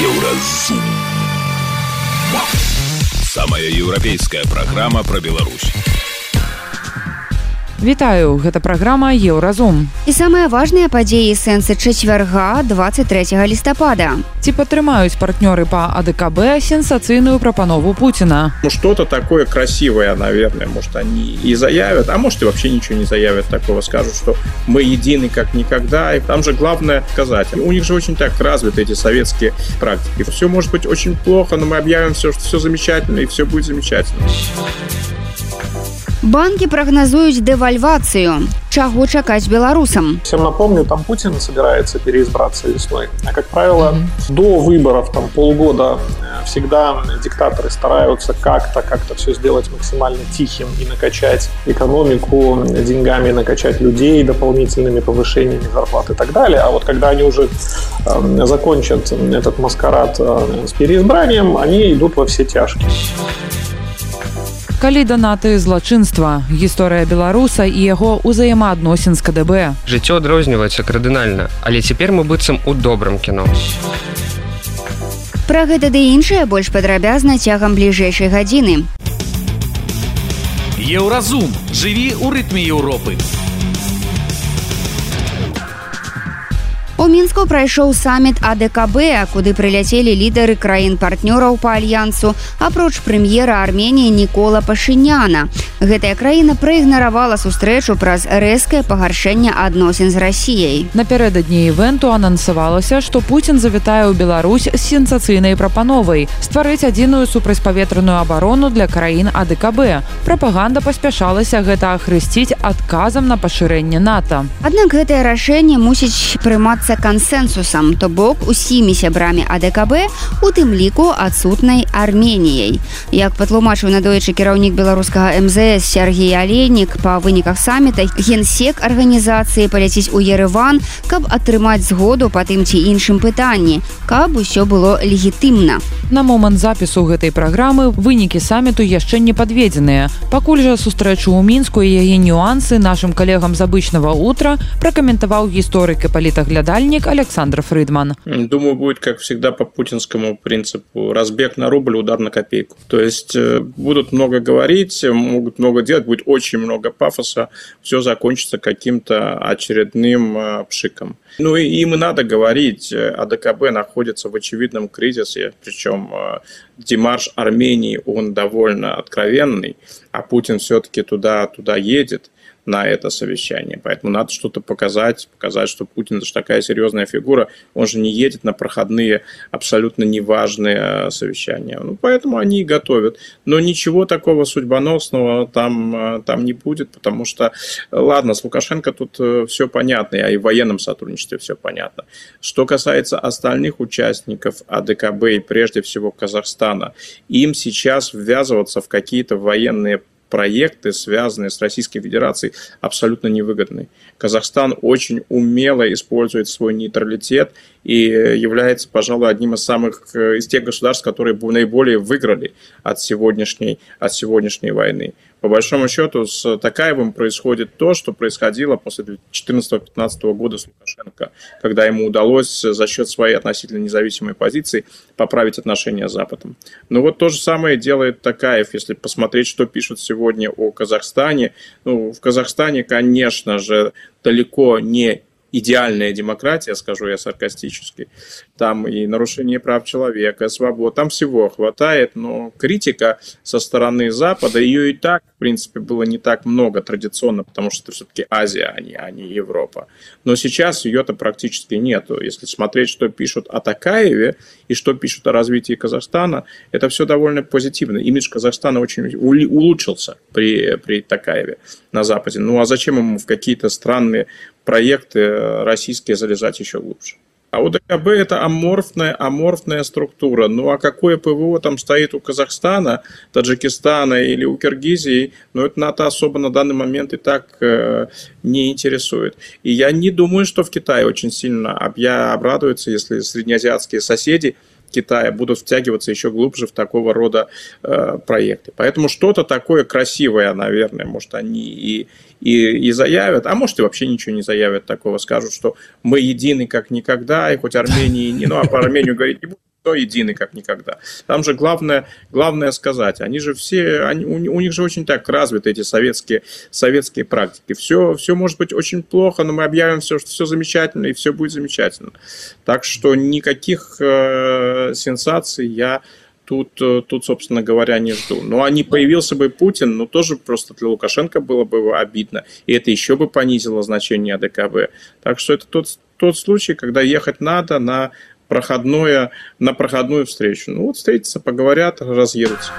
Еўразум. Самая еўрапейская праграма пра Беларусь. Вітаю, гэта праграма Еўразум. І самыя важныя падзеі сэнсы чацвярга 23 лістапада. Ці падтрымаюць партнёры па АДКБ сенсацыйную прапанову Пуціна. Ну что-то такое красивое, наверное, может они и заявят, а может и вообще ничего не заявят такого, скажут, что мы едины как никогда. И там же главное сказать, у них же очень так развиты эти советские практики. Все может быть очень плохо, но мы объявим все, что все замечательно, и все будет замечательно. Банкі прагназуюць дэвальвацыю. Чаго чакаць беларусам? Всем напомню, там Путин собирается переизбраться весной. А как правило, mm-hmm. до выборов там полгода э, всегда диктаторы стараются как-то как-то все сделать максимально тихим и накачать экономику деньгами, накачать людей дополнительными повышениями зарплат и так далее. А вот когда они уже э, закончат этот маскарад э, с переизбранием, они идут во все тяжкие. Калі данаты злачынства. Гісторыя беларуса і яго ўзаемаадносін з КДБ жыццё адрозніваецца кардынальна але цяпер мы быццам у добрым кіно. Пра гэта ды іншае больш падрабязна цягам бліжэйшай гадзіны. Еўразум. Жыві ў рытме Еўропы. У мінску прайшоў саміт АДКБ, куды прыляцелі лідары краін партнёраў па альянсу, апроч прэм'ера Арменіі Нікола Пашыняна. Гэтая краіна праігнаравала сустрэчу праз рэзкае пагаршэнне адносін з рассіяй. Напярэдадні івенту анансавалася, што Пуін завітае ў Беларусь з сенсацыйнай прапановай стварыць адзіную супрацьпаветраную абарону для краін АДКБ. Прапаганда паспяшалася гэта ахрысціць адказам на пашырэнне НАТО. Аднак гэтае рашэнне мусіць прымацца з'яўляцца кансэнсусам то бок усімі сябрамі адКб у тым ліку адсутнай арменіяй. Як патлумачыў надоечы кіраўнік беларускага мзс сергей алейнік па выніках саміта генсек арганізацыі паляціць у ерыван каб атрымаць згоду па тым ці іншым пытанні каб усё было легітымна. На момант запісу гэтай праграмы вынікі саміту яшчэ не падведзеныя. Пакуль жа сустрэчу ў мінску яе нюансы нашим калегам з абычнага утра пракаментаваў гісторык і палітагляда начальник Александр Фридман. Думаю, будет, как всегда, по путинскому принципу. Разбег на рубль, удар на копейку. То есть э, будут много говорить, могут много делать, будет очень много пафоса. Все закончится каким-то очередным э, пшиком. Ну и им и надо говорить. АДКБ находится в очевидном кризисе, причем э, демарш Армении, он довольно откровенный, а Путин все-таки туда, туда едет на это совещание. Поэтому надо что-то показать, показать, что Путин это же такая серьезная фигура, он же не едет на проходные абсолютно неважные э, совещания. Ну, поэтому они и готовят. Но ничего такого судьбоносного там, э, там не будет, потому что, ладно, с Лукашенко тут э, все понятно, и в военном сотрудничестве все понятно. Что касается остальных участников АДКБ и прежде всего Казахстана, им сейчас ввязываться в какие-то военные проекты, связанные с Российской Федерацией, абсолютно невыгодны. Казахстан очень умело использует свой нейтралитет и является, пожалуй, одним из самых э, из тех государств, которые наиболее выиграли от сегодняшней, от сегодняшней войны по большому счету с Такаевым происходит то, что происходило после 2014-2015 года с Лукашенко, когда ему удалось за счет своей относительно независимой позиции поправить отношения с Западом. Но вот то же самое делает Такаев, если посмотреть, что пишут сегодня о Казахстане. Ну, в Казахстане, конечно же, далеко не идеальная демократия, скажу я саркастически. Там и нарушение прав человека, свобод, там всего хватает, но критика со стороны Запада, ее и так, в принципе, было не так много традиционно, потому что это все-таки Азия, а не, а не Европа. Но сейчас ее-то практически нету. Если смотреть, что пишут о Такаеве и что пишут о развитии Казахстана, это все довольно позитивно. Имидж Казахстана очень улучшился при, при Такаеве на Западе. Ну а зачем ему в какие-то странные проекты российские залезать еще глубже? А ДКБ это аморфная, аморфная структура. Ну а какое ПВО там стоит у Казахстана, Таджикистана или у Киргизии, ну это НАТО особо на данный момент и так э, не интересует. И я не думаю, что в Китае очень сильно обрадуются, если среднеазиатские соседи Китая будут втягиваться еще глубже в такого рода э, проекты. Поэтому что-то такое красивое, наверное, может, они и, и, и заявят, а может, и вообще ничего не заявят такого, скажут, что мы едины как никогда, и хоть Армении не, ну, а по Армению говорить не будем, кто единый как никогда. Там же главное, главное сказать, они же все, они, у, у них же очень так развиты эти советские, советские практики. Все, все может быть очень плохо, но мы объявим все, что все замечательно, и все будет замечательно. Так что никаких э, сенсаций я тут, э, тут, собственно говоря, не жду. Ну, а не появился бы Путин, ну, тоже просто для Лукашенко было бы обидно. И это еще бы понизило значение АДКБ. Так что это тот, тот случай, когда ехать надо на проходное, на проходную встречу. Ну, вот встретятся, поговорят, разъедутся.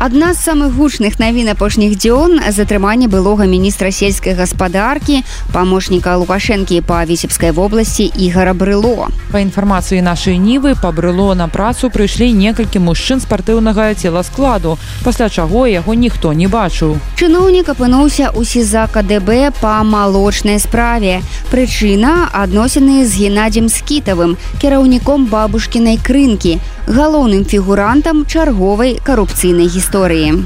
Адна з самых гучных навін апошніх дзён затрымання былога міністра сельскай гаспадаркі памочніка лукашэнкі па вісепскай вобласці ігора брыло па інфармацыі нашай нівы па брыло на працу прыйшлі некалькі мужчын спартыўнага целаскладу пасля чаго яго ніхто не бачыў чыноўнік апынуўся у сіза кДб па малочнай справе прычына адносіны з геннадзем скітавым кіраўніком бабушкінай крынкі галоўным фігурантам чарговай карупцыйнай гісторыі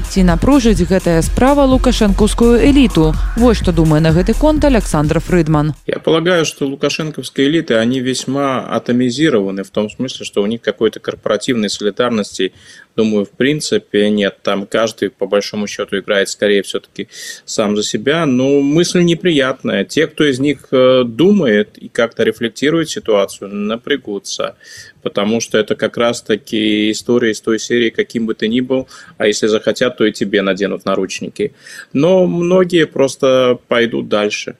ці напружыць гэтая справа лукашэнкаўскую эліту вось што думае на гэты конт александр фрыдман я полагаю что лукашенковские элиты они весьма атомизированы в том смысле что у них какой-то корпоративной солидарности думаю, в принципе нет. Там каждый, по большому счету, играет скорее все-таки сам за себя. Но мысль неприятная. Те, кто из них э, думает и как-то рефлектирует ситуацию, напрягутся. Потому что это как раз-таки история из той серии, каким бы ты ни был, а если захотят, то и тебе наденут наручники. Но многие просто пойдут дальше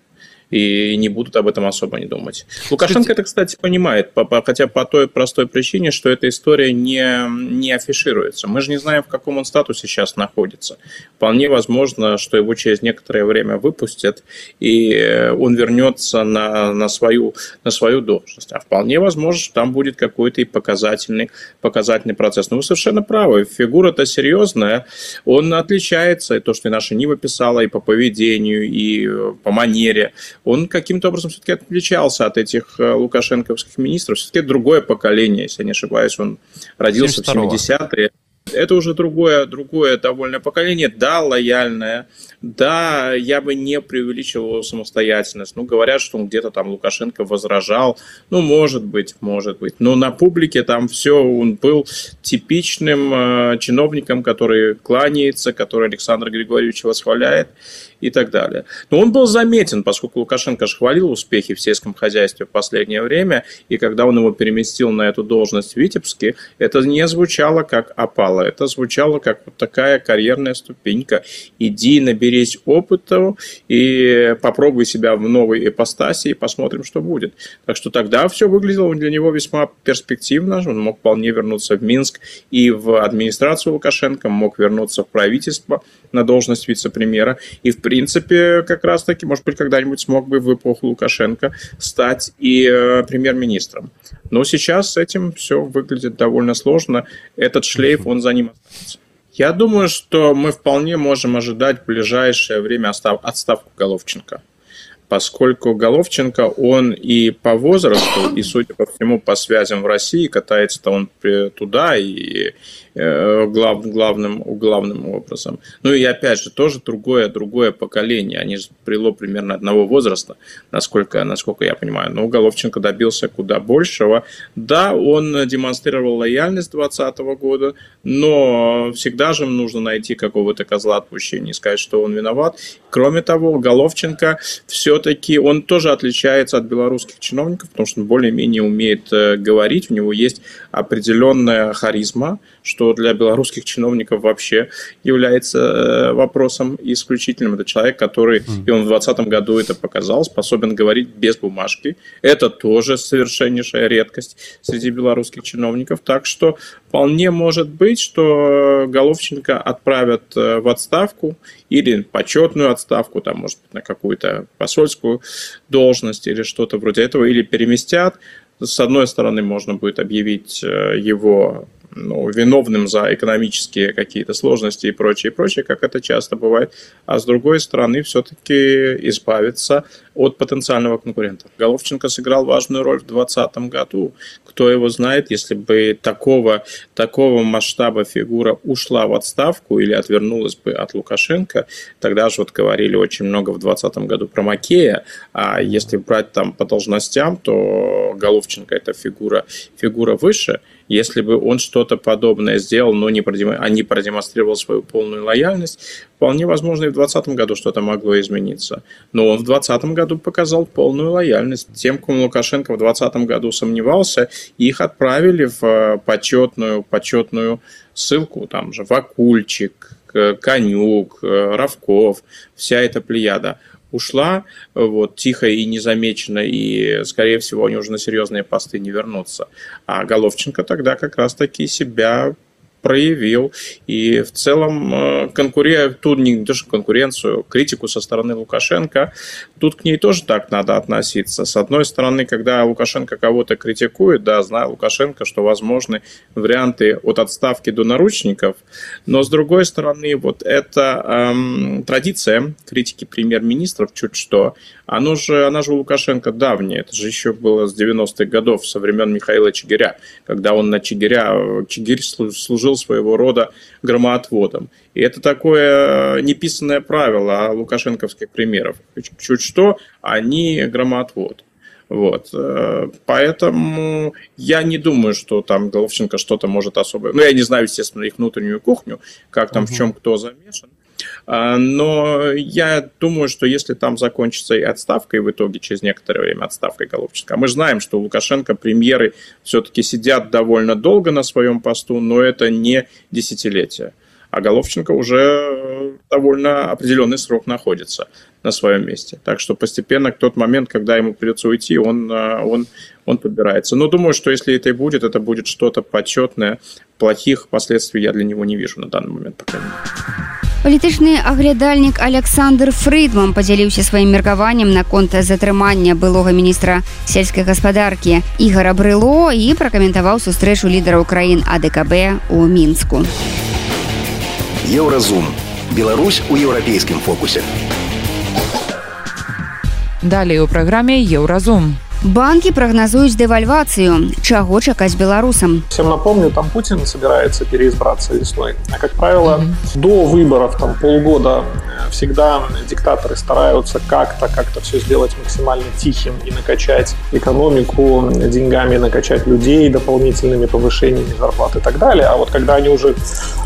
и не будут об этом особо не думать. Лукашенко это, кстати, понимает, хотя по той простой причине, что эта история не, не афишируется. Мы же не знаем, в каком он статусе сейчас находится. Вполне возможно, что его через некоторое время выпустят, и он вернется на, на, свою, на свою должность. А вполне возможно, что там будет какой-то и показательный, показательный процесс. Но вы совершенно правы, фигура-то серьезная, он отличается, и то, что и наша Нива писала, и по поведению, и по манере он каким-то образом все-таки отличался от этих э, лукашенковских министров. Все-таки другое поколение, если я не ошибаюсь, он родился в 70-е это уже другое, другое довольно поколение, да, лояльное, да, я бы не преувеличивал его самостоятельность. Ну, говорят, что он где-то там Лукашенко возражал. Ну, может быть, может быть. Но на публике там все, он был типичным э, чиновником, который кланяется, который Александр Григорьевич восхваляет и так далее. Но он был заметен, поскольку Лукашенко же хвалил успехи в сельском хозяйстве в последнее время, и когда он его переместил на эту должность в Витебске, это не звучало как опала, это звучало как вот такая карьерная ступенька. Иди, наберись опыта и попробуй себя в новой ипостаси и посмотрим, что будет. Так что тогда все выглядело для него весьма перспективно, он мог вполне вернуться в Минск и в администрацию Лукашенко, мог вернуться в правительство на должность вице-премьера, и в принципе, как раз-таки, может быть, когда-нибудь смог бы в эпоху Лукашенко стать и э, премьер-министром. Но сейчас с этим все выглядит довольно сложно. Этот шлейф, он за ним останется. Я думаю, что мы вполне можем ожидать в ближайшее время отставку Головченко поскольку Головченко, он и по возрасту, и, судя по всему, по связям в России, катается-то он туда и глав, главным, главным образом. Ну и опять же, тоже другое, другое поколение. Они же прило примерно одного возраста, насколько, насколько я понимаю. Но Головченко добился куда большего. Да, он демонстрировал лояльность 2020 года, но всегда же нужно найти какого-то козла отпущения и сказать, что он виноват. Кроме того, Головченко все-таки, он тоже отличается от белорусских чиновников, потому что он более-менее умеет э, говорить, у него есть определенная харизма, что для белорусских чиновников вообще является э, вопросом исключительным. Это человек, который, и он в 2020 году это показал, способен говорить без бумажки. Это тоже совершеннейшая редкость среди белорусских чиновников. Так что вполне может быть, что Головченко отправят э, в отставку или почетную отставку, там, может быть, на какую-то посольскую должность или что-то вроде этого, или переместят. С одной стороны, можно будет объявить э, его ну, виновным за экономические какие-то сложности и прочее, прочее, как это часто бывает. А с другой стороны, все-таки избавиться от потенциального конкурента. Головченко сыграл важную роль в 2020 году. Кто его знает, если бы такого, такого масштаба фигура ушла в отставку или отвернулась бы от Лукашенко, тогда же вот говорили очень много в 2020 году про Макея, а если брать там по должностям, то Головченко это фигура, фигура выше – если бы он что-то подобное сделал, но не, продем... а не продемонстрировал свою полную лояльность, вполне возможно, и в 2020 году что-то могло измениться. Но он в 2020 году показал полную лояльность. Тем, кому Лукашенко в 2020 году сомневался, их отправили в э, почетную, почетную ссылку, там же Вакульчик, Конюк, э, Равков, вся эта плеяда – ушла вот, тихо и незамеченно, и, скорее всего, они уже на серьезные посты не вернутся. А Головченко тогда как раз-таки себя проявил. И в целом э, конкуренцию, тут не то, конкуренцию, критику со стороны Лукашенко, тут к ней тоже так надо относиться. С одной стороны, когда Лукашенко кого-то критикует, да, знаю Лукашенко, что возможны варианты от отставки до наручников, но с другой стороны, вот эта эм, традиция критики премьер-министров чуть что, оно же, она же у Лукашенко давняя, это же еще было с 90-х годов, со времен Михаила Чигиря, когда он на Чигиря, Чигирь служил своего рода громоотводом. И это такое неписанное правило лукашенковских примеров. Чуть что, они громоотвод. Вот. Поэтому я не думаю, что там Головченко что-то может особое. Ну, я не знаю, естественно, их внутреннюю кухню, как там, угу. в чем кто замешан. А, но я думаю, что если там закончится и отставка, и в итоге через некоторое время отставка Головченко, а мы знаем, что у Лукашенко премьеры все-таки сидят довольно долго на своем посту, но это не десятилетие. А Головченко уже довольно определенный срок находится на своем месте. Так что постепенно к тот момент, когда ему придется уйти, он, а, он, он подбирается. Но думаю, что если это и будет, это будет что-то почетное. Плохих последствий я для него не вижу на данный момент, по крайней мере. Палітычны аглядальнік Александр Фрыдман падзяліўся сваім меркаваннем наконт затрымання былога міністра сельскай гаспадаркі ігора брыло і пракаментаваў сустрэчу лідараў краін АДКБ у мінску. Еўразум. Беларусь у еўрапейскім фокусе. Далей у праграме Еўразум. Банки прогнозуют девальвацию. Чего чакать белорусам? Всем напомню, там Путин собирается переизбраться весной. А как правило, mm-hmm. до выборов там полгода э, всегда диктаторы стараются как-то как-то все сделать максимально тихим и накачать экономику деньгами, накачать людей дополнительными повышениями зарплат и так далее. А вот когда они уже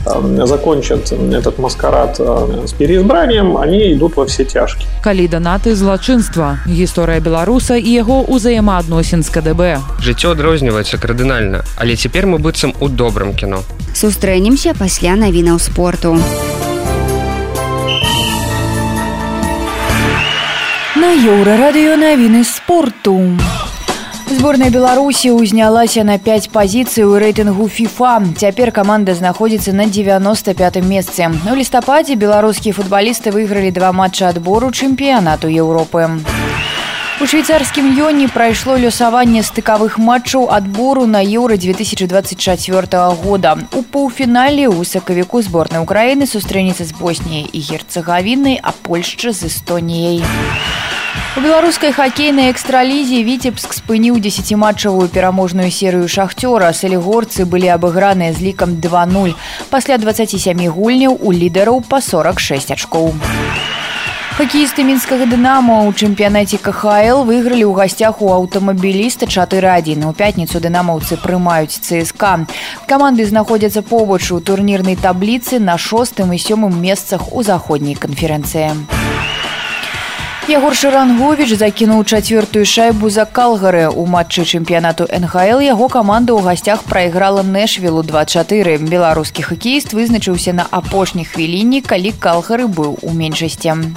э, закончат этот маскарад э, с переизбранием, они идут во все тяжкие. Калі данаты злачынства, гісторыя беларуса і яго ў ўзаемаадносін з КДБ. Жыццё адрозніваецца кардынальна, але цяпер мы быццам у добрым кіно. Сустрэнемся пасля навінаў спорту. На еўрарадыё навіны спорту. Зборная Беларусі ўзнялася на 5 пазіцый у рэйтынгу FIFA. Цяпер каманда знаходзіцца на 95 месцы. У лістападзе беларускія футбалісты выйгралі два матча адбору чэмпіянату Еўропы. У швейцарскім ёне прайшло лёсаванне стыкавых матчаў адбору на еўра 2024 года. У паўфінале ў сакавіку зборнай Украіны сустрэнецца з Босніяй і герцагавінай, а Польшча з Эстоніяй. У беларускай хакейнай экстралізе віцебск спыніў дзесяціматчавую пераможную серыю шахцёра. Салігорцы былі абыграныя з лікам 2-0. Пасля 27 гульняў у лідараў па 46 ачкоў. Хакеісты мінскага дынама ў чэмпіянаце КХл выйгралі ў гасцях у аўтамабіліста 4-1. У пятніцу дынамаўцы прымаюць ЦСК. Каманды знаходзяцца побач у турнірнай табліцы на шостым і сёмым месцах у заходняй канферэнцыі. Ягор Шаранговіч закінуў чацвёртую шайбу за калгары. У матчы чэмпіянату НХл яго каманда ў гасцях прайграла Нэшвілу 24. Беларускі хакеіст вызначыўся на апошняй хвіліне, калі калгары быў у меншасці.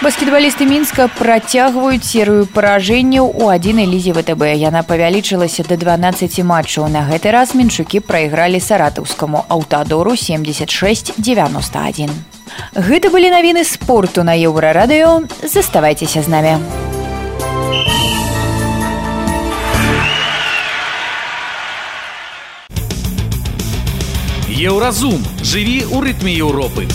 Баскетбалісты мінска працягваюць серыю паражэнняў у адзінай лізе ВТБ. Яна павялічылася да 12 матчаў. На гэты раз меншукі прайгралі саратаўскаму аўтадору 76-91. Гэта былі навіны спорту на еўрарадыё. Заставайцеся з намі. Еўразум жыві ў рытме Еўропы.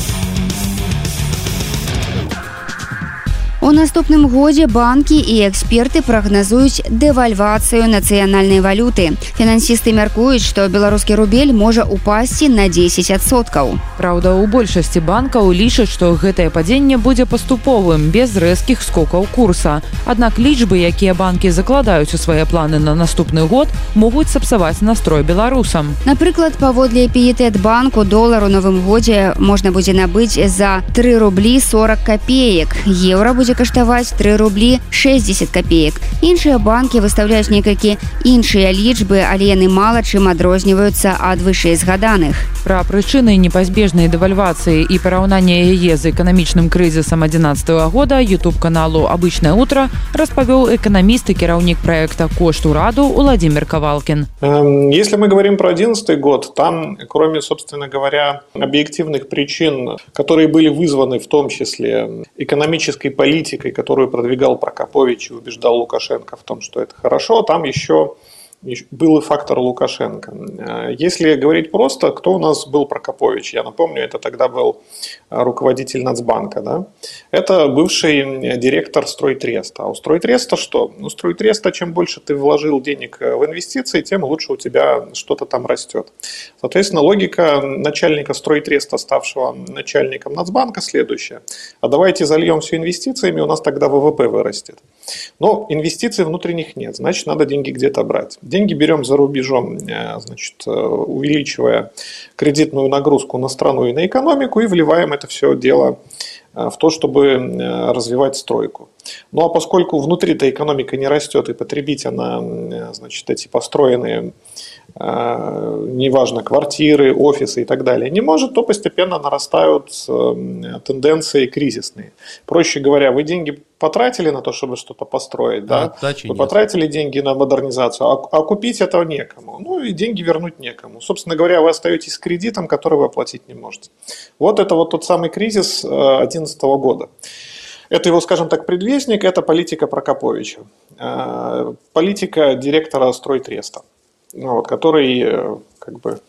У наступным годзе банкі і эксперты прагназуюць дэвальвацыю нацыянальнай валюты. Фінансісты мяркуюць, што беларускі рубель можа упасці на 10соткаў. Праўда, у большасці банкаў лічаць, што гэтае падзенне будзе паступовым без рэзкіх скокаў курса. Аднак лічбы, якія банкі закладаюць у свае планы на наступны год, могуць сапсаваць настрой беларусам. Напрыклад, паводле піетэт банку долар у новым годзе можна будзе набыць за 3 рублі 40 копеек. Еўра будзе каштаваць 3 рублі 60 копеек. Іншыя банкі выстаўляюць некалькі іншыя лічбы, але яны мала чым адрозніваюцца ад вышэй згаданых. Пра прычыны непазбежнай дэвальвацыі і параўнання яе з эканамічным крызісам 11 -го года YouTube каналу обычное утро распавёў эканаміст і кіраўнік проекта кошт ураду Владимир Ковалкин. Эм, если мы говорим про 2011 год, там, кроме, собственно говоря, объективных причин, которые были вызваны в том числе экономической политикой, которую продвигал Прокопович и убеждал Лукашенко в том, что это хорошо, там еще был и фактор Лукашенко. Э, если говорить просто, кто у нас был Прокопович? Я напомню, это тогда был руководитель Нацбанка. Да? Это бывший директор Стройтреста. А у Стройтреста что? У Стройтреста чем больше ты вложил денег в инвестиции, тем лучше у тебя что-то там растет. Соответственно, логика начальника Стройтреста, ставшего начальником Нацбанка, следующая. А давайте зальем все инвестициями, у нас тогда ВВП вырастет. Но инвестиций внутренних нет, значит, надо деньги где-то брать. Деньги берем за рубежом, э, значит, э, увеличивая кредитную нагрузку на страну и на экономику, и вливаем это все дело э, в то, чтобы развивать стройку. Ну а поскольку внутри-то экономика не растет, и потребить она, значит, эти построенные неважно, квартиры, офисы и так далее, не может, то постепенно нарастают эм, тенденции кризисные. Проще говоря, вы деньги потратили на то, чтобы что-то построить, да? да? Вы нет. потратили деньги на модернизацию, а, а купить этого некому. Ну и деньги вернуть некому. Собственно говоря, вы остаетесь с кредитом, который вы оплатить не можете. Вот это вот тот самый кризис 2011 э, года. Это его, скажем так, предвестник, это политика Прокоповича. Э, политика директора стройтреста. Ну вот, который э, как бы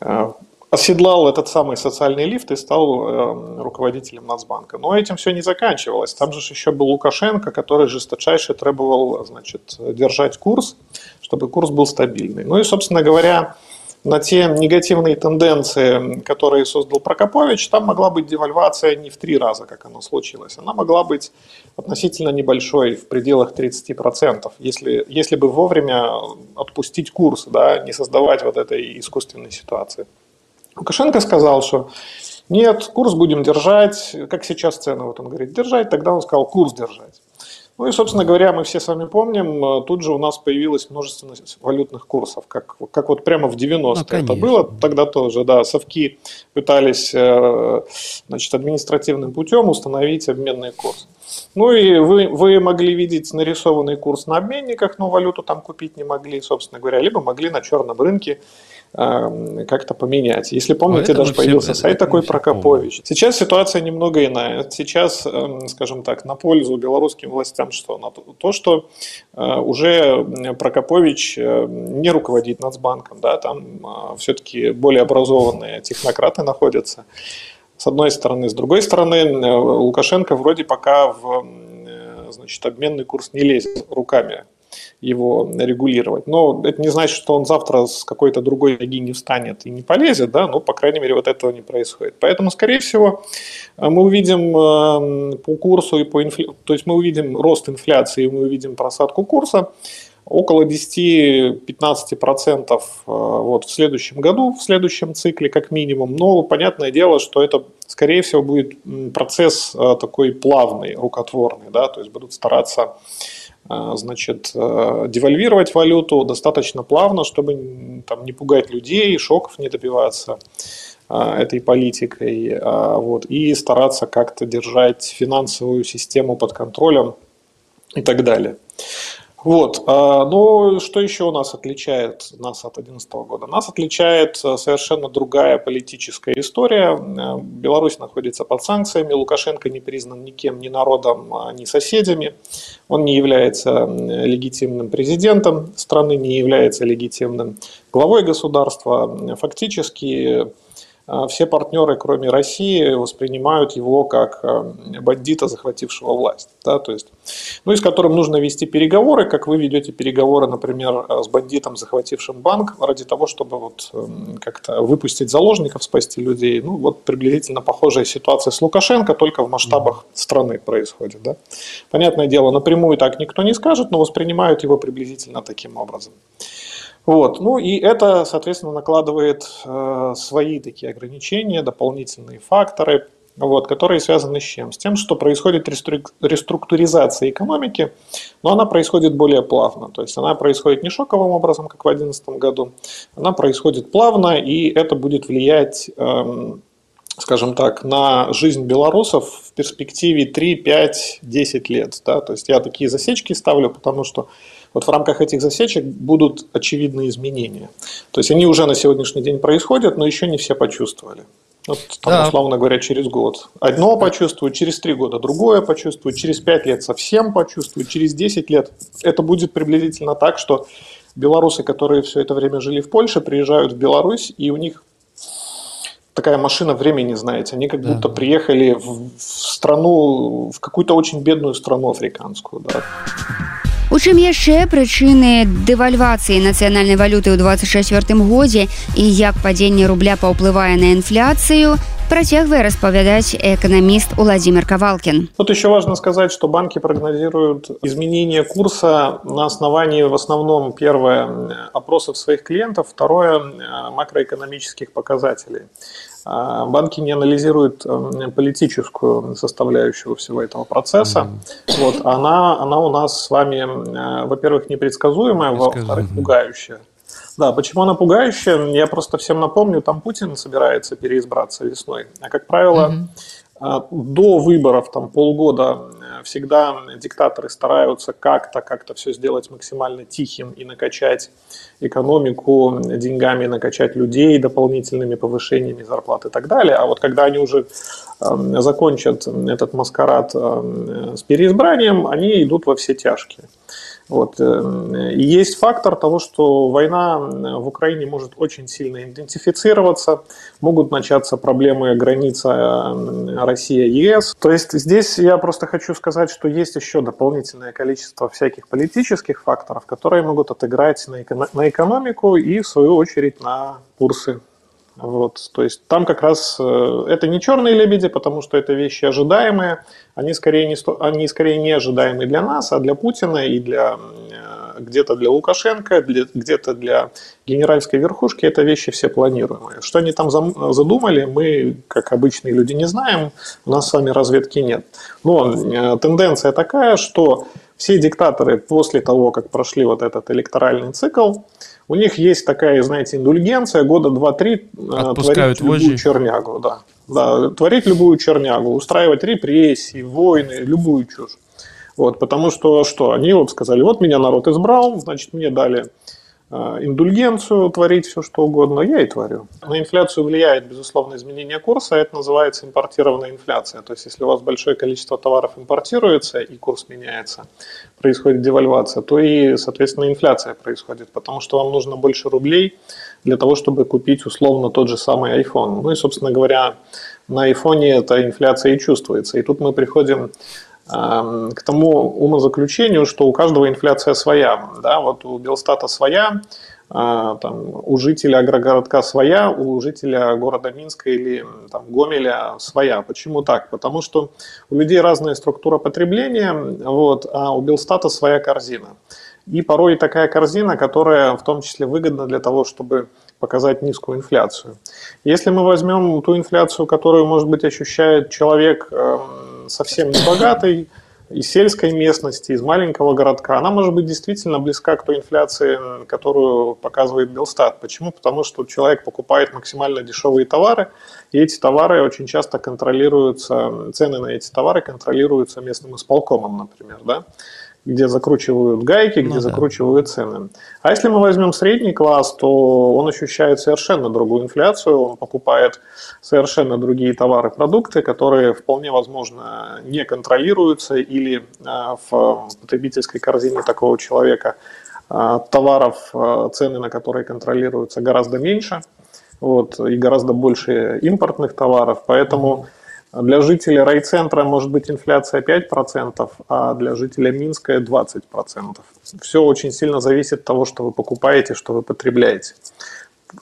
э, оседлал этот самый социальный лифт и стал э, руководителем Нацбанка. Но этим все не заканчивалось. Там же еще был Лукашенко, который жесточайше требовал значит, держать курс, чтобы курс был стабильный. Ну и, собственно говоря, на те негативные тенденции, которые создал Прокопович, там могла быть девальвация не в три раза, как оно случилось. Она могла быть относительно небольшой, в пределах 30%, если, если бы вовремя отпустить курс, да, не создавать вот этой искусственной ситуации. Лукашенко сказал, что нет, курс будем держать, как сейчас цены, вот он говорит, держать, тогда он сказал курс держать. Ну и, собственно говоря, мы все с вами помним, э, тут же у нас появилось множество валютных курсов, как, как вот прямо в 90-е ну, это было, тогда тоже, да, совки пытались э, значит, административным путем установить обменный курс. Ну и вы, вы могли видеть нарисованный курс на обменниках, но валюту там купить не могли, собственно говоря, либо могли на черном рынке как-то поменять. Если помните, даже появился все, сайт такой Прокопович. Помню. Сейчас ситуация немного иная. Сейчас, скажем так, на пользу белорусским властям что? На то, что э, уже Прокопович э, не руководит Нацбанком, да, там э, все-таки более образованные технократы находятся. С одной стороны. С другой стороны, Лукашенко вроде пока в значит, обменный курс не лезет руками его регулировать. Но это не значит, что он завтра с какой-то другой ноги не встанет и не полезет, да, но, по крайней мере, вот этого не происходит. Поэтому, скорее всего, мы увидим э, по курсу и по инфляции, то есть мы увидим рост инфляции, мы увидим просадку курса около 10-15% э, вот в следующем году, в следующем цикле как минимум. Но понятное дело, что это, скорее всего, будет процесс э, такой плавный, рукотворный, да, то есть будут стараться значит, э, девальвировать валюту достаточно плавно, чтобы там, не пугать людей, шоков не добиваться а, этой политикой, а, вот, и стараться как-то держать финансовую систему под контролем и так далее. Вот. А, но что еще у нас отличает нас от 2011 года? Нас отличает э, совершенно другая политическая история. Э, Беларусь находится под санкциями, Лукашенко не признан никем, ни народом, ни соседями. Он не является легитимным президентом страны, не является легитимным главой государства. Фактически а, все партнеры, кроме России, воспринимают его как а, бандита, захватившего власть. Да, то есть, ну и с которым нужно вести переговоры, как вы ведете переговоры, например, с бандитом, захватившим банк, ради того, чтобы вот эм, как-то выпустить заложников, спасти людей. Ну, вот приблизительно похожая ситуация с Лукашенко, только в масштабах страны происходит. Да? Понятное дело, напрямую так никто не скажет, но воспринимают его приблизительно таким образом. Вот. Ну и это, соответственно, накладывает э, свои такие ограничения, дополнительные факторы, вот, которые связаны с чем? С тем, что происходит реструктуризация экономики, но она происходит более плавно. То есть она происходит не шоковым образом, как в 2011 году, она происходит плавно, и это будет влиять, эм, скажем так, на жизнь белорусов в перспективе 3, 5, 10 лет. Да? То есть я такие засечки ставлю, потому что вот в рамках этих засечек будут очевидные изменения. То есть они уже на сегодняшний день происходят, но еще не все почувствовали. Вот, там, да. условно говоря, через год. Одно почувствуют, через три года другое почувствуют, через пять лет совсем почувствуют, через десять лет. Это будет приблизительно так, что белорусы, которые все это время жили в Польше, приезжают в Беларусь, и у них такая машина времени, знаете. Они как да. будто приехали в, в страну, в какую-то очень бедную страну африканскую. Да. У чым яшчэ прычыны дэвальвацыі нацыянальнай валюты ў 24 годзе і як падзенне рубля паўплывае на інфляцыю, Протягивая распавядать экономист Владимир Ковалкин. Тут еще важно сказать, что банки прогнозируют изменение курса на основании в основном, первое, опросов своих клиентов, второе, макроэкономических показателей. А, банки не анализируют эм, политическую составляющую всего этого процесса. Mm-hmm. Вот, она, она у нас с вами, э, во-первых, непредсказуемая, во-вторых, пугающая. Да, почему она пугающая? Я просто всем напомню, там Путин собирается переизбраться весной. А как правило, mm-hmm. до выборов там полгода э, всегда диктаторы стараются как-то как-то все сделать максимально тихим и накачать экономику деньгами, накачать людей дополнительными повышениями зарплат и так далее. А вот когда они уже эм, закончат этот маскарад эм, с переизбранием, они идут во все тяжкие. Вот. Э, и есть фактор того, что война в Украине может очень сильно идентифицироваться, могут начаться проблемы границы э, Россия-ЕС. То есть здесь я просто хочу сказать, что есть еще дополнительное количество всяких политических факторов, которые могут отыграть на экономику и, в свою очередь, на курсы вот, то есть там как раз э, это не черные лебеди, потому что это вещи ожидаемые, они скорее не, они скорее не ожидаемые для нас, а для Путина и для э, где-то для Лукашенко, где-то для генеральской верхушки это вещи все планируемые. Что они там задумали, мы, как обычные люди, не знаем, у нас с вами разведки нет. Но э, тенденция такая, что все диктаторы после того, как прошли вот этот электоральный цикл, у них есть такая, знаете, индульгенция, года 2-3 э, творить любую вожжи. чернягу. Да. Да, творить любую чернягу, устраивать репрессии, войны, любую чушь. Вот, потому что что? Они вот сказали, вот меня народ избрал, значит, мне дали индульгенцию, творить все что угодно, я и творю. На инфляцию влияет, безусловно, изменение курса, это называется импортированная инфляция. То есть, если у вас большое количество товаров импортируется и курс меняется, происходит девальвация, то и, соответственно, инфляция происходит, потому что вам нужно больше рублей для того, чтобы купить условно тот же самый iPhone. Ну и, собственно говоря, на iPhone эта инфляция и чувствуется. И тут мы приходим к тому умозаключению, что у каждого инфляция своя. Да? Вот у Белстата своя, а, там, у жителя агрогородка своя, у жителя города Минска или там, Гомеля своя. Почему так? Потому что у людей разная структура потребления, вот, а у Белстата своя корзина. И порой такая корзина, которая в том числе выгодна для того, чтобы показать низкую инфляцию. Если мы возьмем ту инфляцию, которую, может быть, ощущает человек совсем не богатый, из сельской местности, из маленького городка, она может быть действительно близка к той инфляции, которую показывает Белстат. Почему? Потому что человек покупает максимально дешевые товары, и эти товары очень часто контролируются, цены на эти товары контролируются местным исполкомом, например. Да? Где закручивают гайки, где ну, да. закручивают цены. А если мы возьмем средний класс, то он ощущает совершенно другую инфляцию, он покупает совершенно другие товары, продукты, которые вполне возможно не контролируются или а, в потребительской корзине такого человека а, товаров, а, цены на которые контролируются гораздо меньше. вот, и гораздо больше импортных товаров. Поэтому для жителей райцентра может быть инфляция 5%, а для жителя Минска 20%. Все очень сильно зависит от того, что вы покупаете, что вы потребляете.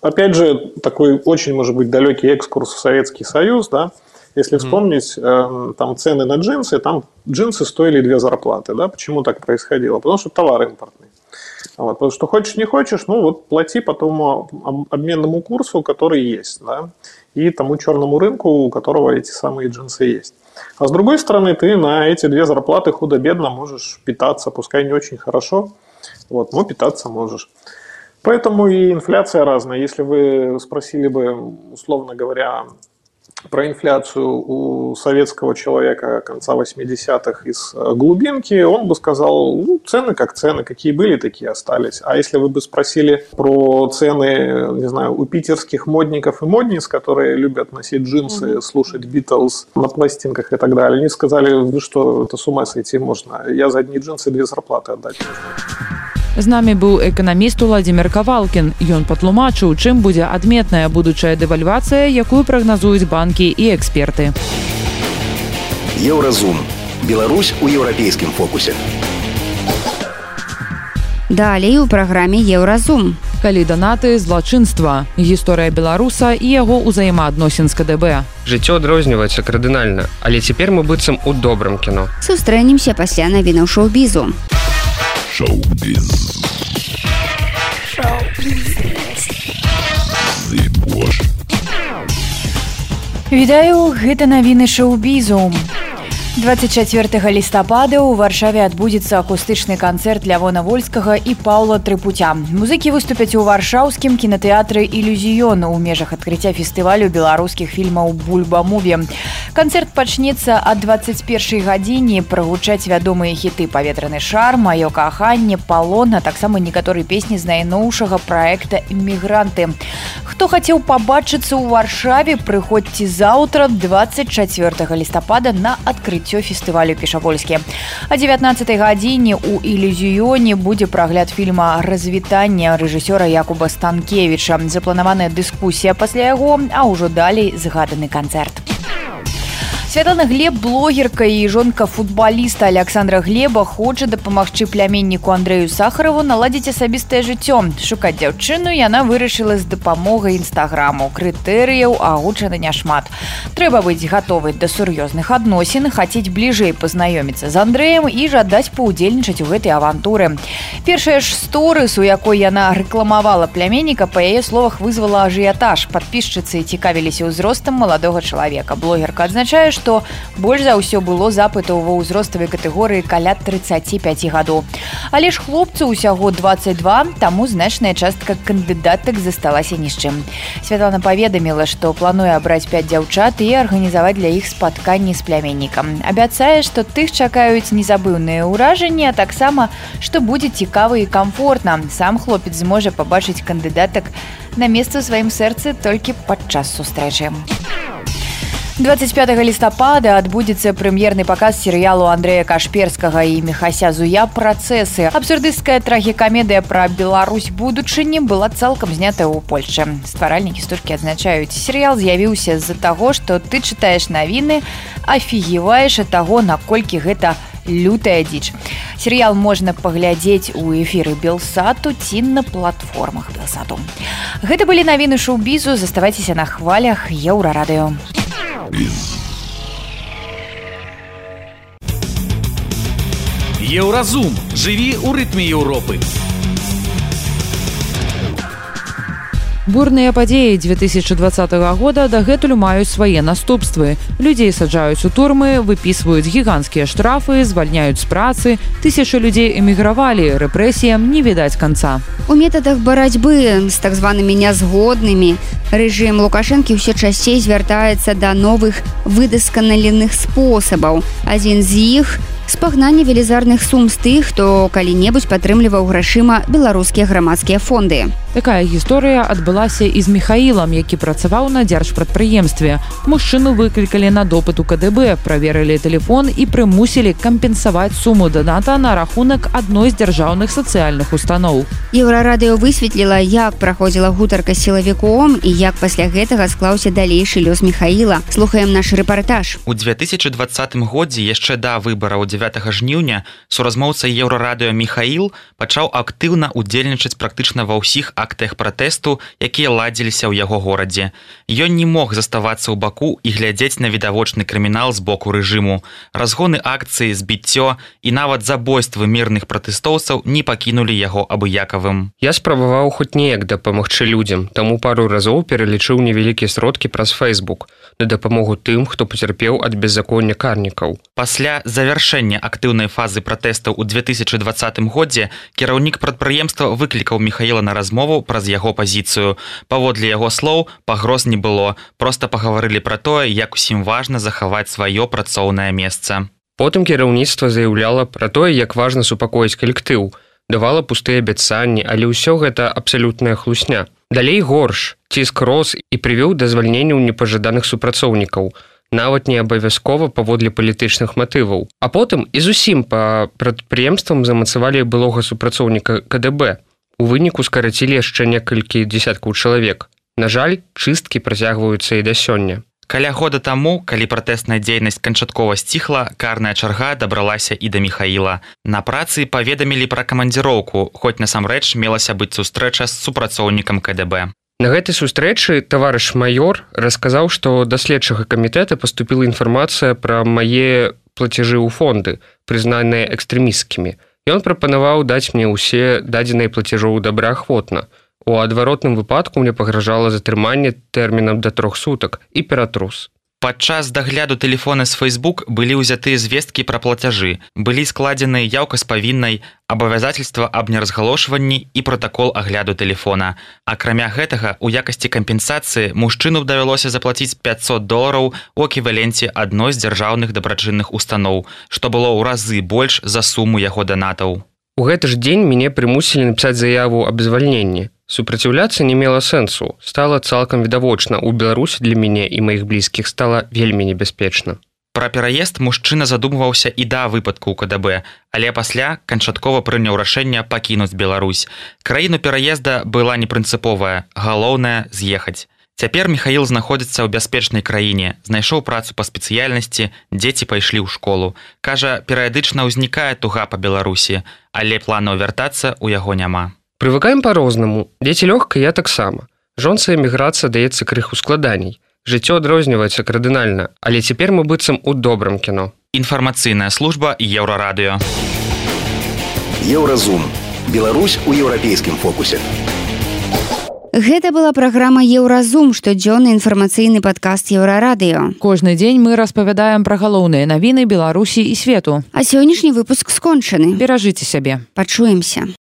Опять же, такой очень, может быть, далекий экскурс в Советский Союз, да, если вспомнить, э, там цены на джинсы, там джинсы стоили две зарплаты, да, почему так происходило? Потому что товар импортный. Вот, потому что хочешь, не хочешь, ну вот плати по тому обменному курсу, который есть, да, и тому черному рынку, у которого эти самые джинсы есть. А с другой стороны, ты на эти две зарплаты худо-бедно можешь питаться, пускай не очень хорошо, вот, но питаться можешь. Поэтому и инфляция разная. Если вы спросили бы, условно говоря, про инфляцию у советского человека конца 80-х из э, глубинки, он бы сказал, ну, цены как цены, какие были, такие остались. А если вы бы спросили про цены, не знаю, у питерских модников и модниц, которые любят носить джинсы, слушать Битлз на пластинках и так далее, они сказали, вы что, это с ума сойти можно. Я за одни джинсы две зарплаты отдать можно. З намі быў эканаміст Владзімир Кавалкін. Ён патлумачыў, чым будзе адметная будучая дэвальвацыя, якую прагназуюць банкі і эксперты. Еўразум. Беларусь у еўрапейскім фокусе. Далей у праграме Еўразум. Калі данаты злачынства, гісторыя беларуса і яго ўзаемаадносін з КДБ. Жыццё адрозніваецца кардынальна, але цяпер мы быццам у добрым кіно. Сустрэнемся пасля навінаў шоу-бізу. Showbiz. Вітаю гита новини шоу-бізу. 24 лістапада ў варшаве адбудзецца акустычны канцэрт лявона вольскага і паўла трыпуця музыкі выступяць у варшаўскім кінатэатры ілюзіён у межах адкрыцця фестывалю беларускіх фільмаў бульбамуве канцэрт пачнецца ад 21 гадзіне прагучаць вядомыя хіты паветраны шар маё каханне палона таксама некаторы песні з найноўшага проекта іммігранты хто хацеў пабачыцца ў варшаве прыходзьце заўтра 24 лістапада на адкрыццё адкрыццё фестывалю пешапольскі а 19 гадзіне у ілюзіёне будзе прагляд фільма развітання рэжысёра якуба станкевича запланаваная дыскусія пасля яго а ўжо далей згаданы канцэрт Святлана Глеб блогерка і жонка футбаліста Александра Глеба хоча дапамагчы пляменніку Андрею Сахарову наладзіць асабістае жыццё. Шукаць дзяўчыну яна вырашыла з дапамогай нстаграму. Крытэрыяў агучана няшмат. Трэба быць гатовай да сур'ёзных адносін, хацець бліжэй пазнаёміцца з Андрэем і жадаць паўдзельнічаць у гэтай авантуры. Першая ж сторыс, у якой яна рэкламавала пляменніка, па яе словах вызвала ажыятаж. Падпісчыцы цікавіліся ўзростам маладога чалавека. Блогерка адзначае, што што больш за ўсё было запытаў ва ўзроставай катэгорыі каля 35 гадоў. Але ж хлопцу ўсяго 22, таму значная частка кандыдатак засталася ні з чым. Святлана паведаміла, што плануе абраць 5 дзяўчат і арганізаваць для іх спатканні з плямяннікам. Абяцае, што тых чакаюць незабыўныя ўражанні, а таксама, што будзе цікава і комфортна. Сам хлопец зможа пабачыць кандыдатак на месца ў сваім сэрцы толькі падчас сустрэчы. 25 лістапада адбудзецца прэм'ерны паказ серыялу Андрэя кашперскага і мехася зуя працэсы абсурдысцкая трагікамедыя пра Беларусь будучыні была цалкам знятая ў Польшчы стваральнікі стужкі адзначаюць серыял з'явіўся з-за таго што ты чытаеш навіны афігіваеш ад таго наколькі гэта Лютая дзіч серыял можна паглядзець у эфіры белсату ці на платформах белсату. Гэта былі навіны шоу-бізу. Заставайцеся на хвалях. Еўрарадыё Еўразум. Жыві ў рытме Еўропы. Бурныя падзеі 2020 года дагэтуль маюць свае наступствы. Людзей саджаюць у турмы, выпісваюць гіганцкія штрафы, звальняюць з працы. Тысячы людзей эмігравалі, рэпрэсіям не відаць канца. У метадах барацьбы з так званымі нязгоднымі рэжым лукашэнкі ўсё часцей звяртаецца да новых выдасканаленых спосабаў. Адзін з іх спагнанне велізарных сум з тых, хто калі-небудзь падтрымліваў грашыма беларускія грамадскія фонды. Такая гісторыя адбылася і з Михаілам, які працаваў на дзяржпрадпрыемстве. Мужчыну выклікалі на допыт у КДБ, праверылі тэлефон і прымусілі кампенсаваць суму даната на рахунак адной з дзяржаўных сацыяльных устаноў. Еўрарадыё высветліла, як праходзіла гутарка сілавіком і як пасля гэтага склаўся далейшы лёс Михаіла. Слухаем наш рэпартаж. У 2020 годзе яшчэ да выбараў 9 жніўня суразмоўца еўрарадыё Михаил пачаў актыўна удзельнічаць практычна ва ўсіх актах пратэсту, якія ладзіліся ў яго горадзе. Ён не мог заставацца ў баку і глядзець на відавочны крымінал з боку рэжыму. Разгоны акцыі, збіццё і нават забойствы мірных пратэстоўцаў не пакінулі яго абыякавым. Я спрабаваў хоць неяк дапамагчы людзям, таму пару разоў пералічыў невялікія сродкі праз Facebook на дапамогу тым, хто пацярпеў ад беззаконня карнікаў. Пасля завяршэння актыўнай фазы пратэстаў у 2020 годзе кіраўнік прадпрыемства выклікаў Михаіла на размову праз яго пазіцыю. Паводле яго слоў пагроз не было, проста пагаварылі пра тое, як усім важна захаваць сваё працоўнае месца. Потым кіраўніцтва заяўляла пра тое, як важна супакоіць калектыў, давала пустыя абяцанні, але ўсё гэта абсалютная хлусня. Далей горш, ціск рос і прывёў да звальненняў непажаданых супрацоўнікаў нават не абавязкова паводле палітычных матываў. А потым і зусім па прадпрыемствам замацавалі былога супрацоўніка КДБ. У выніку скарацілі яшчэ некалькі дзесяткаў чалавек. На жаль, чысткі працягваюцца і да сёння. Каля года таму, калі пратэсная дзейнасць канчаткова сціхла, карная чарга дабралася і да Михаіла. На працы паведамілі пра камандзіроўку, хоць насамрэч мелася быць сустрэча з супрацоўнікам КДБ. На гэтай сустрэчы таварыш майор расказаў, што да следчага камітэта паступіла інфармацыя пра мае плацяжы ў фонды, прызнаныя экстрэмісткімі. Ён прапанаваў даць мне ўсе дадзеныя плацяжоў добраахвотна. У адваротным выпадку мне пагражала затрыманне тэрмінам да трох сутак і ператрус. Падчас дагляду тэлефона з Facebook былі ўзятыя звесткі пра плацяжы, былі складзены яўка з павіннай, абавязательства аб неразгалошванні і пратакол агляду тэлефона. Акрамя гэтага, у якасці кампенсацыі мужчыну давялося заплаціць 500 долараў у эквіваленце адной з дзяржаўных дабрачынных устаноў, што было ў разы больш за суму яго данатаў. У гэты ж дзень мяне прымусілі напісаць заяву аб звальненні. Супраціўляцца не мела сэнсу, стала цалкам відавочна у Беларусі для мяне і маіх блізкіх стала вельмі небяспечна. Пра пераезд мужчына задумваўся і да выпадку КДБ, але пасля канчаткова прыняў рашэнне пакінуць Беларусь. Краіну пераезда была непрынцыповая, галоўнае з'ехаць. Цяпер Михаил знаходзіцца ў бяспечнай краіне, знайшоў працу па спецыяльнасці, дзеці пайшлі ў школу. Кажа, перыядычна ўзнікае туга па Беларусі, але планаў вяртацца ў яго няма. Прывыкаем па-рознаму. Дзеці лёгка я таксама. Жонца эміграцыя даецца крыху складаней. Жыццё адрозніваецца кардынальна, але цяпер мы быццам у добрым кіно. Інфармацыйная служба еўрарадыё. Еўразум. Беларусь у еўрапейскім фокусе. Гэта была праграма Еўразум, штодзённы інфармацыйны падкаст еўрарадыё. Кожны дзень мы распавядаем пра галоўныя навіны Беларусі і свету. А сённяшні выпуск скончаны. Беражыце сябе. Пачуемся.